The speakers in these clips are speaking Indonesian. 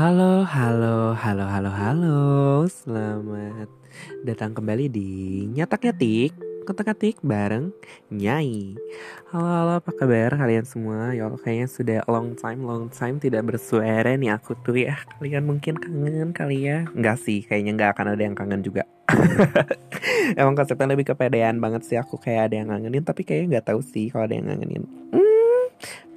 Halo, halo, halo, halo, halo. Selamat datang kembali di Nyatak Nyatik, Kotak Katik bareng Nyai. Halo, halo, apa kabar kalian semua? Ya kayaknya sudah long time, long time tidak bersuara nih aku tuh ya. Kalian mungkin kangen kali ya? Enggak sih, kayaknya nggak akan ada yang kangen juga. Emang konsepnya lebih kepedean banget sih aku kayak ada yang ngangenin, tapi kayaknya nggak tahu sih kalau ada yang ngangenin. Hmm,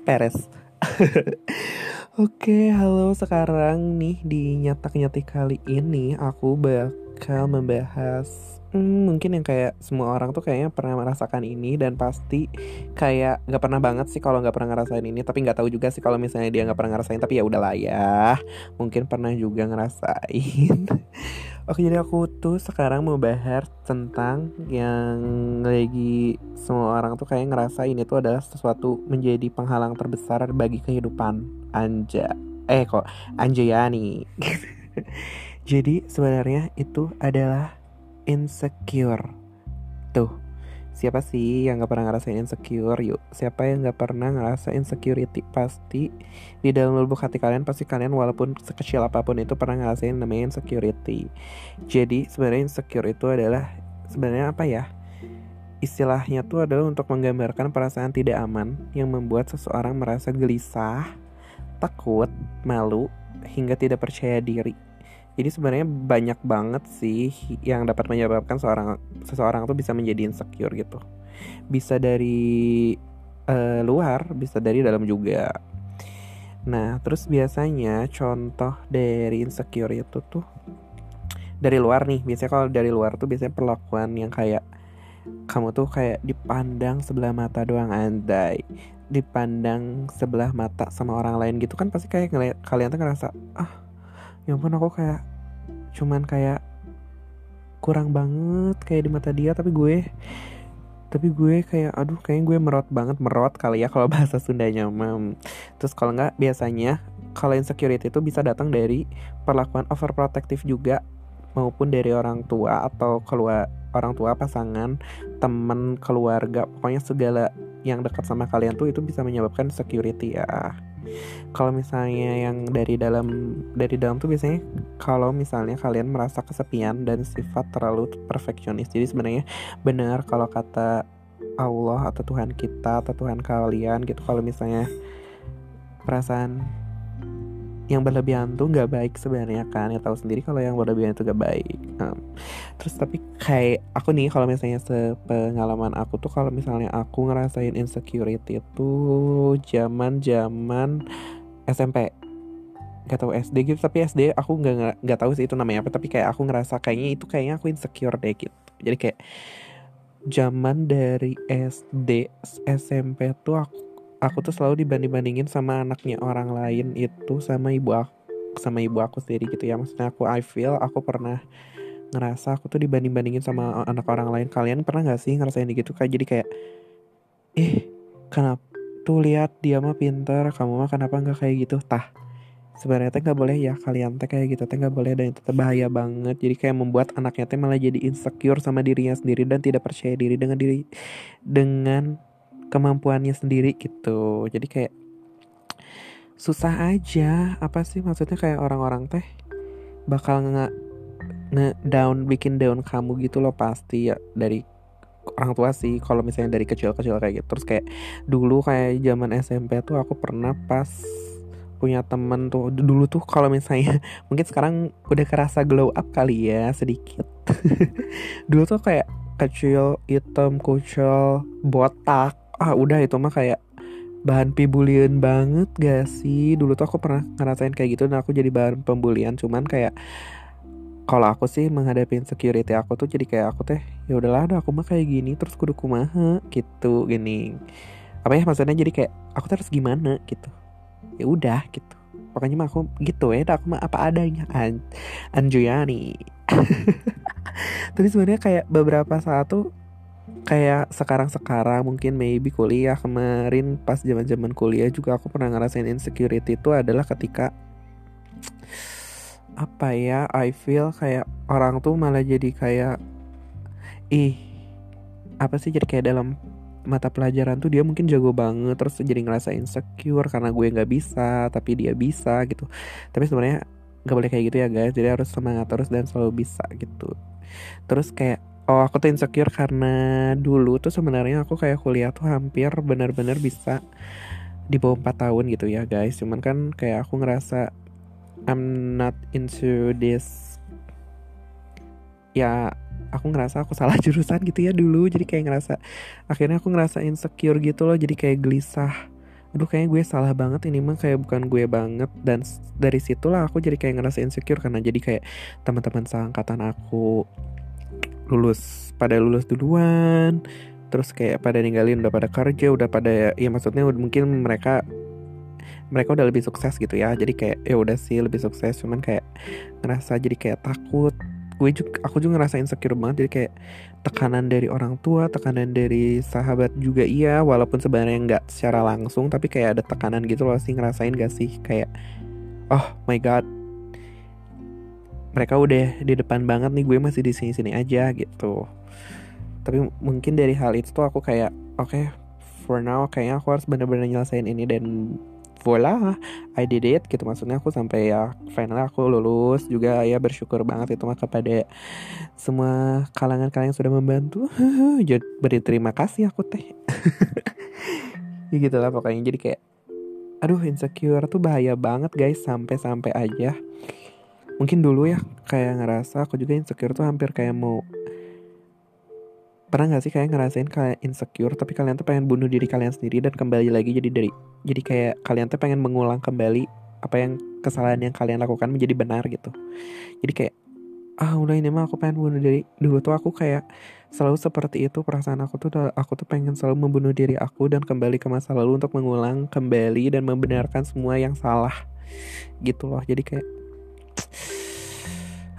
peres. Oke, halo. Sekarang nih di nyatak nyatik kali ini aku bakal membahas hmm, mungkin yang kayak semua orang tuh kayaknya pernah merasakan ini dan pasti kayak nggak pernah banget sih kalau nggak pernah ngerasain ini. Tapi nggak tahu juga sih kalau misalnya dia nggak pernah ngerasain. Tapi ya udahlah ya mungkin pernah juga ngerasain Oke jadi aku tuh sekarang mau bahas tentang yang lagi semua orang tuh kayak ngerasa ini tuh adalah sesuatu menjadi penghalang terbesar bagi kehidupan. Anja Eh kok Anjayani. Jadi sebenarnya itu adalah insecure. Tuh Siapa sih yang gak pernah ngerasain insecure? Yuk Siapa yang gak pernah ngerasain insecurity? Pasti di dalam lubuk hati kalian Pasti kalian walaupun sekecil apa pun itu Pernah ngerasain namanya insecurity. Jadi sebenarnya insecure itu adalah Sebenarnya apa ya? Istilahnya tuh adalah untuk menggambarkan perasaan tidak aman Yang membuat seseorang merasa gelisah Takut, malu, hingga tidak percaya diri jadi sebenarnya banyak banget sih yang dapat menyebabkan seorang seseorang tuh bisa menjadi insecure gitu. Bisa dari uh, luar, bisa dari dalam juga. Nah, terus biasanya contoh dari insecure itu tuh dari luar nih. Biasanya kalau dari luar tuh biasanya perlakuan yang kayak kamu tuh kayak dipandang sebelah mata doang andai dipandang sebelah mata sama orang lain gitu kan pasti kayak kalian tuh ngerasa ah ya ampun aku kayak cuman kayak kurang banget kayak di mata dia tapi gue tapi gue kayak aduh kayaknya gue merot banget merot kali ya kalau bahasa Sundanya mam. Terus kalau nggak biasanya kalau insecurity itu bisa datang dari perlakuan overprotective juga maupun dari orang tua atau keluar orang tua pasangan teman keluarga pokoknya segala yang dekat sama kalian tuh itu bisa menyebabkan security ya kalau misalnya yang dari dalam dari dalam tuh biasanya kalau misalnya kalian merasa kesepian dan sifat terlalu perfeksionis jadi sebenarnya benar kalau kata Allah atau Tuhan kita atau Tuhan kalian gitu. Kalau misalnya perasaan yang berlebihan tuh nggak baik sebenarnya kan ya tahu sendiri kalau yang berlebihan itu gak baik um, terus tapi kayak aku nih kalau misalnya sepengalaman aku tuh kalau misalnya aku ngerasain insecurity itu zaman zaman SMP gak tahu SD gitu tapi SD aku nggak nggak tahu sih itu namanya apa tapi kayak aku ngerasa kayaknya itu kayaknya aku insecure deh gitu. Jadi kayak zaman dari SD SMP tuh aku aku tuh selalu dibanding-bandingin sama anaknya orang lain itu sama ibu aku sama ibu aku sendiri gitu ya. Maksudnya aku I feel aku pernah ngerasa aku tuh dibanding-bandingin sama anak orang lain. Kalian pernah nggak sih ngerasain gitu kayak jadi kayak eh kenapa tuh lihat dia mah pinter kamu mah kenapa nggak kayak gitu? Tah sebenarnya teh nggak boleh ya kalian teh kayak gitu teh nggak boleh dan itu teh bahaya banget. Jadi kayak membuat anaknya teh malah jadi insecure sama dirinya sendiri dan tidak percaya diri dengan diri dengan kemampuannya sendiri gitu. Jadi kayak susah aja. Apa sih maksudnya kayak orang-orang teh bakal nge, nge down bikin down kamu gitu loh pasti ya dari orang tua sih. Kalau misalnya dari kecil-kecil kayak gitu. Terus kayak dulu kayak zaman SMP tuh aku pernah pas punya temen tuh dulu tuh kalau misalnya mungkin sekarang udah kerasa glow up kali ya sedikit. Dulu tuh kayak kecil hitam kucel botak ah udah itu mah kayak bahan pembulian banget gak sih? Dulu tuh aku pernah ngerasain kayak gitu dan aku jadi bahan pembulian. Cuman kayak kalau aku sih menghadapi insecurity aku tuh jadi kayak aku teh ya udahlah aku mah kayak gini terus kudu kumaha gitu gini. Apa ya maksudnya? Jadi kayak aku terus gimana gitu. Ya udah gitu. Pokoknya mah aku gitu ya aku mah apa adanya An Anjuyani. Tapi sebenarnya kayak beberapa saat tuh kayak sekarang-sekarang mungkin maybe kuliah kemarin pas zaman-zaman kuliah juga aku pernah ngerasain insecurity itu adalah ketika apa ya I feel kayak orang tuh malah jadi kayak ih apa sih jadi kayak dalam mata pelajaran tuh dia mungkin jago banget terus jadi ngerasa insecure karena gue nggak bisa tapi dia bisa gitu. Tapi sebenarnya nggak boleh kayak gitu ya guys. Jadi harus semangat terus dan selalu bisa gitu. Terus kayak oh aku tuh insecure karena dulu tuh sebenarnya aku kayak kuliah tuh hampir benar-benar bisa di bawah 4 tahun gitu ya guys. Cuman kan kayak aku ngerasa I'm not into this. Ya aku ngerasa aku salah jurusan gitu ya dulu. Jadi kayak ngerasa akhirnya aku ngerasa insecure gitu loh. Jadi kayak gelisah. Aduh kayaknya gue salah banget ini mah. Kayak bukan gue banget. Dan dari situlah aku jadi kayak ngerasa insecure karena jadi kayak teman-teman seangkatan aku lulus pada lulus duluan terus kayak pada ninggalin udah pada kerja udah pada ya maksudnya mungkin mereka mereka udah lebih sukses gitu ya jadi kayak ya udah sih lebih sukses cuman kayak ngerasa jadi kayak takut. Gue juga aku juga ngerasa insecure banget jadi kayak tekanan dari orang tua tekanan dari sahabat juga iya walaupun sebenarnya nggak secara langsung tapi kayak ada tekanan gitu loh sih ngerasain gak sih kayak oh my god mereka udah di depan banget nih gue masih di sini sini aja gitu. Tapi mungkin dari hal itu tuh aku kayak oke okay, for now kayaknya aku harus bener-bener nyelesain ini dan voila I did it gitu. Maksudnya aku sampai ya final aku lulus juga ya bersyukur banget itu mah kepada semua kalangan kalian yang sudah membantu. Jadi beri terima kasih aku teh. Ya gitu lah pokoknya. Jadi kayak aduh insecure tuh bahaya banget guys sampai-sampai aja mungkin dulu ya kayak ngerasa aku juga insecure tuh hampir kayak mau pernah gak sih kayak ngerasain kalian insecure tapi kalian tuh pengen bunuh diri kalian sendiri dan kembali lagi jadi dari jadi kayak kalian tuh pengen mengulang kembali apa yang kesalahan yang kalian lakukan menjadi benar gitu. Jadi kayak ah udah ini mah aku pengen bunuh diri. Dulu tuh aku kayak selalu seperti itu perasaan aku tuh aku tuh pengen selalu membunuh diri aku dan kembali ke masa lalu untuk mengulang kembali dan membenarkan semua yang salah gitu loh. Jadi kayak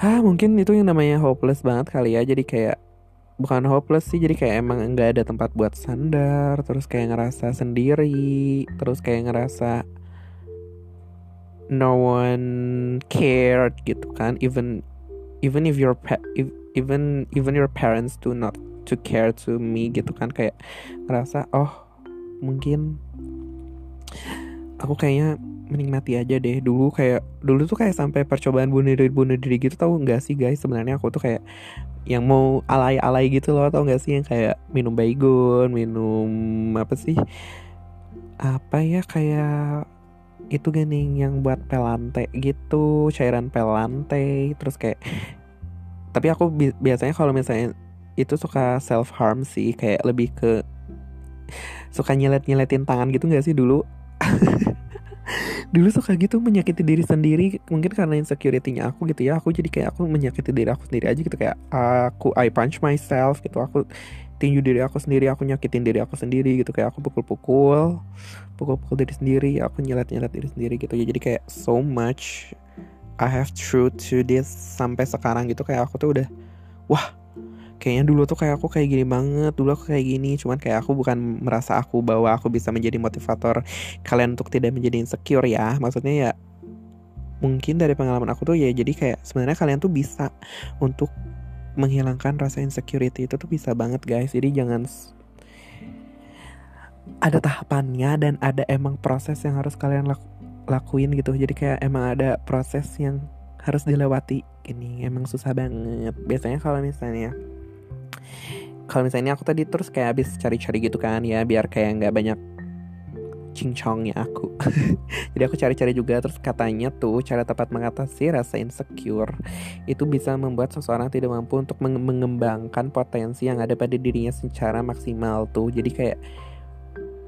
ah mungkin itu yang namanya hopeless banget kali ya. Jadi kayak bukan hopeless sih jadi kayak emang nggak ada tempat buat sandar terus kayak ngerasa sendiri terus kayak ngerasa no one cared gitu kan. Even even if your pa even even your parents do not to care to me gitu kan. Kayak ngerasa oh mungkin aku kayaknya menikmati aja deh. Dulu kayak dulu tuh kayak sampai percobaan bunuh diri bunuh diri gitu tau nggak sih guys? Sebenarnya aku tuh kayak yang mau alay-alay gitu loh tau gak sih? Yang kayak minum baygon minum apa sih? Apa ya kayak itu gening yang buat pelante gitu cairan pelante terus kayak tapi aku bi biasanya kalau misalnya itu suka self harm sih kayak lebih ke suka nyelet nyeletin tangan gitu gak sih dulu dulu suka gitu menyakiti diri sendiri mungkin karena insecurity-nya aku gitu ya. Aku jadi kayak aku menyakiti diri aku sendiri aja gitu kayak aku I punch myself gitu. Aku tinju diri aku sendiri aku nyakitin diri aku sendiri gitu. Kayak aku pukul-pukul pukul-pukul diri sendiri aku nyelat-nyelat diri sendiri gitu. Ya jadi kayak so much I have truth to this sampai sekarang gitu. Kayak aku tuh udah wah kayaknya dulu tuh kayak aku kayak gini banget dulu aku kayak gini. Cuman kayak aku bukan merasa aku bahwa aku bisa menjadi motivator kalian untuk tidak menjadi insecure ya. Maksudnya ya mungkin dari pengalaman aku tuh ya jadi kayak sebenarnya kalian tuh bisa untuk menghilangkan rasa insecurity itu tuh bisa banget guys. Jadi jangan ada tahapannya dan ada emang proses yang harus kalian laku, lakuin gitu. Jadi kayak emang ada proses yang harus dilewati. Ini emang susah banget. Biasanya kalau misalnya kalau misalnya aku tadi terus kayak habis cari-cari gitu kan ya biar kayak nggak banyak cincongnya aku. Jadi aku cari-cari juga terus katanya tuh cara tepat mengatasi rasa insecure itu bisa membuat seseorang tidak mampu untuk mengembangkan potensi yang ada pada dirinya secara maksimal tuh. Jadi kayak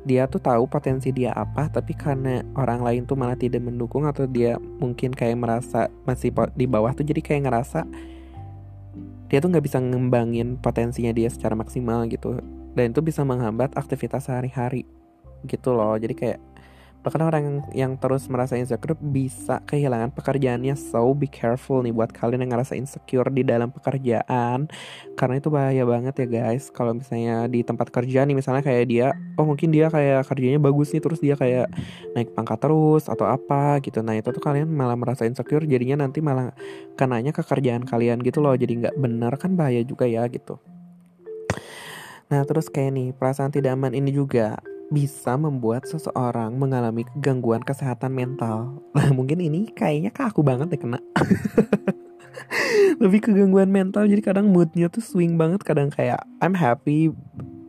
dia tuh tahu potensi dia apa tapi karena orang lain tuh malah tidak mendukung atau dia mungkin kayak merasa masih di bawah tuh jadi kayak ngerasa dia tuh nggak bisa ngembangin potensinya dia secara maksimal gitu. Dan itu bisa menghambat aktivitas sehari-hari gitu loh. Jadi kayak bahkan orang yang, terus merasa insecure bisa kehilangan pekerjaannya. So be careful nih buat kalian yang ngerasa insecure di dalam pekerjaan. Karena itu bahaya banget ya guys. Kalau misalnya di tempat kerja nih misalnya kayak dia oh mungkin dia kayak kerjanya bagus nih terus dia kayak naik pangkat terus atau apa gitu. Nah itu tuh kalian malah merasa insecure jadinya nanti malah kenanya ke kerjaan kalian gitu loh. Jadi nggak benar kan bahaya juga ya gitu. Nah terus kayak nih perasaan tidak aman ini juga bisa membuat seseorang mengalami gangguan kesehatan mental. Nah mungkin ini kayaknya ke aku banget deh kena. Lebih ke gangguan mental jadi kadang moodnya tuh swing banget kadang kayak I'm happy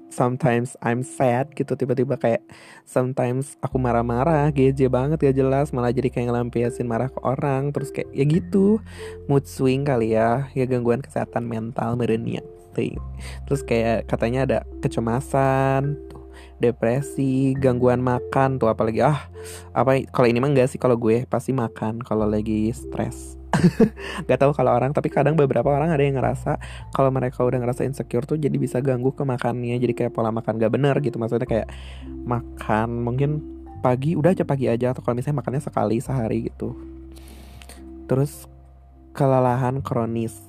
sometimes I'm sad gitu tiba-tiba kayak sometimes aku marah-marah geje banget gak jelas malah jadi kayak ngelampiasin marah ke orang terus kayak ya gitu mood swing kali ya ya gangguan kesehatan mental merenya terus kayak katanya ada kecemasan depresi, gangguan makan tuh apalagi ah apa kalau ini mah enggak sih kalau gue pasti makan kalau lagi stres. gak tahu kalau orang tapi kadang beberapa orang ada yang ngerasa kalau mereka udah ngerasa insecure tuh jadi bisa ganggu ke makannya jadi kayak pola makan gak bener gitu. Maksudnya kayak makan mungkin pagi udah aja pagi aja atau kalau misalnya makannya sekali sehari gitu. Terus kelelahan kronis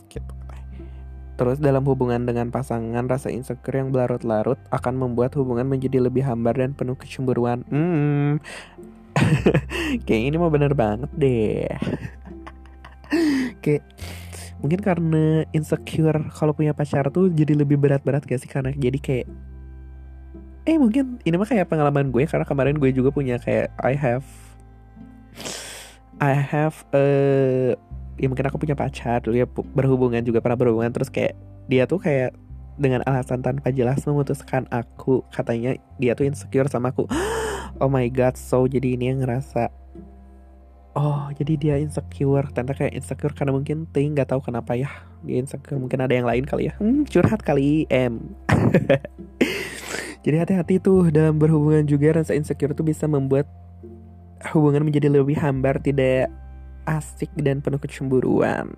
Terus dalam hubungan dengan pasangan, rasa insecure yang berlarut-larut akan membuat hubungan menjadi lebih hambar dan penuh kecemburuan. Hmm, kayak ini mah bener banget deh. kayak mungkin karena insecure kalau punya pacar tuh jadi lebih berat-berat gak sih karena jadi kayak eh mungkin ini mah kayak pengalaman gue karena kemarin gue juga punya kayak I have I have a ya mungkin aku punya pacar dulu ya berhubungan juga pernah berhubungan terus kayak dia tuh kayak dengan alasan tanpa jelas memutuskan aku katanya dia tuh insecure sama aku. Oh my god so jadi ini yang ngerasa oh jadi dia insecure. Ternyata kayak insecure karena mungkin ting nggak tahu kenapa ya dia insecure. Mungkin ada yang lain kali ya. Hmm, curhat kali em jadi hati-hati tuh dalam berhubungan juga rasa insecure tuh bisa membuat hubungan menjadi lebih hambar tidak asik dan penuh kecemburuan.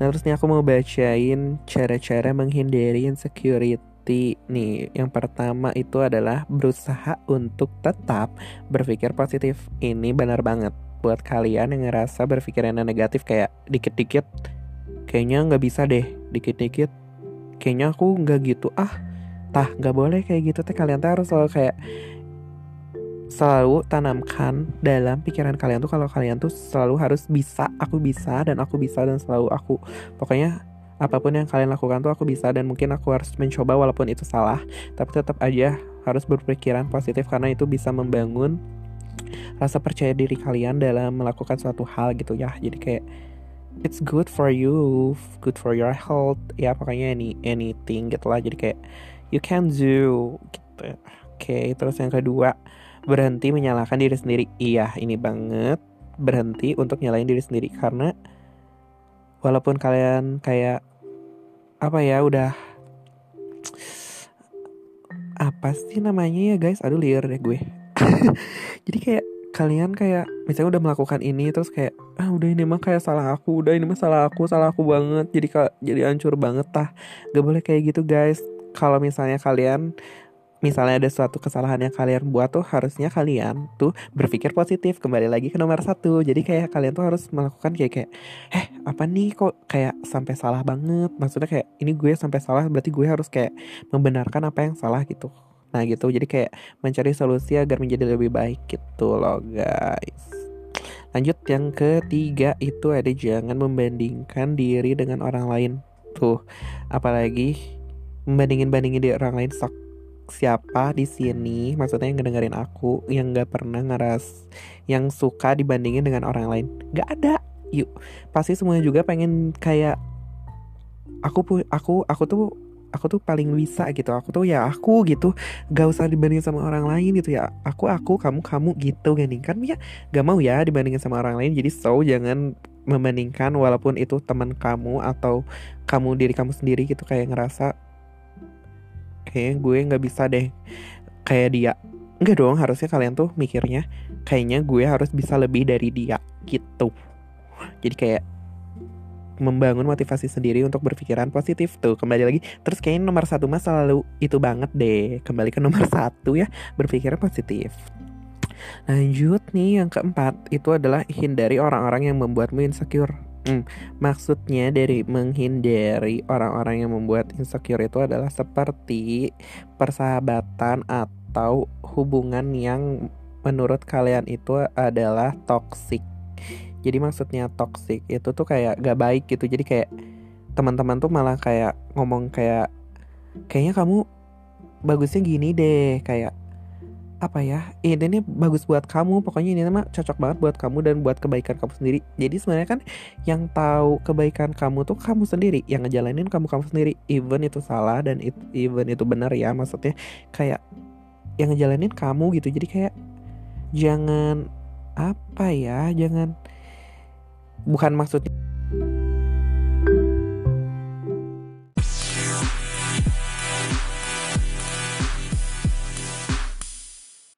Nah terus nih aku mau bacain cara-cara menghindari insecurity nih. Yang pertama itu adalah berusaha untuk tetap berpikir positif. Ini benar banget buat kalian yang ngerasa berpikiran negatif kayak dikit-dikit kayaknya nggak bisa deh dikit-dikit kayaknya aku nggak gitu ah tah nggak boleh kayak gitu teh kalian tuh harus selalu kayak selalu tanamkan dalam pikiran kalian tuh kalau kalian tuh selalu harus bisa, aku bisa dan aku bisa dan selalu aku. Pokoknya apa pun yang kalian lakukan tuh aku bisa dan mungkin aku harus mencoba walaupun itu salah, tapi tetap aja harus berpikiran positif karena itu bisa membangun rasa percaya diri kalian dalam melakukan suatu hal gitu ya. Jadi kayak it's good for you, good for your health, ya pokoknya any anything gitu lah. Jadi kayak you can do gitu. Oke, okay, terus yang kedua, berhenti menyalahkan diri sendiri. Iya, ini banget. Berhenti untuk nyalain diri sendiri karena walaupun kalian kayak apa ya udah apa sih namanya ya guys? Aduh liar deh gue. Jadi kayak kalian kayak misalnya udah melakukan ini terus kayak ah udah ini mah kayak salah aku udah ini mah salah aku salah aku banget. Jadi jadi hancur banget tah. Gak boleh kayak gitu guys. Kalau misalnya kalian misalnya ada suatu kesalahan yang kalian buat tuh harusnya kalian tuh berpikir positif. Kembali lagi ke nomor satu. Jadi kayak kalian tuh harus melakukan kayak kayak eh apa nih kok kayak sampai salah banget? Maksudnya kayak ini gue sampai salah berarti gue harus kayak membenarkan apa yang salah gitu. Nah gitu. Jadi kayak mencari solusi agar menjadi lebih baik gitu loh guys. Lanjut yang ketiga itu ada jangan membandingkan diri dengan orang lain. Tuh apalagi membandingin bandingin di orang lain. Sok siapa di sini maksudnya yang ngedengerin aku yang nggak pernah ngeras yang suka dibandingin dengan orang lain. Nggak ada. Yuk pasti semuanya juga pengen kayak aku pu aku aku tuh aku tuh paling bisa gitu. Aku tuh ya aku gitu. Gak usah dibandingin sama orang lain gitu ya. Aku aku kamu kamu gitu. Gini kan ya gak mau ya dibandingin sama orang lain. Jadi so jangan membandingkan walaupun itu teman kamu atau kamu diri kamu sendiri gitu. Kayak ngerasa kayaknya gue nggak bisa deh. Kayak dia. Enggak dong harusnya kalian tuh mikirnya kayaknya gue harus bisa lebih dari dia gitu. Jadi kayak membangun motivasi sendiri untuk berpikiran positif tuh kembali lagi. Terus kayaknya nomor satu mas selalu itu banget deh kembali ke nomor satu ya berpikiran positif. Lanjut nih yang keempat itu adalah hindari orang-orang yang membuatmu insecure Hmm, maksudnya dari menghindari orang-orang yang membuat insecure itu adalah seperti persahabatan atau hubungan yang menurut kalian itu adalah toxic. Jadi maksudnya toxic itu tuh kayak gak baik gitu. Jadi kayak teman-teman tuh malah kayak ngomong kayak kayaknya kamu bagusnya gini deh kayak apa ya ini nih bagus buat kamu pokoknya ini mah cocok banget buat kamu dan buat kebaikan kamu sendiri. Jadi sebenarnya kan yang tahu kebaikan kamu tuh kamu sendiri yang ngejalanin kamu kamu sendiri. Even itu salah dan it, even itu benar ya maksudnya kayak yang ngejalanin kamu gitu. Jadi kayak jangan apa ya jangan bukan maksudnya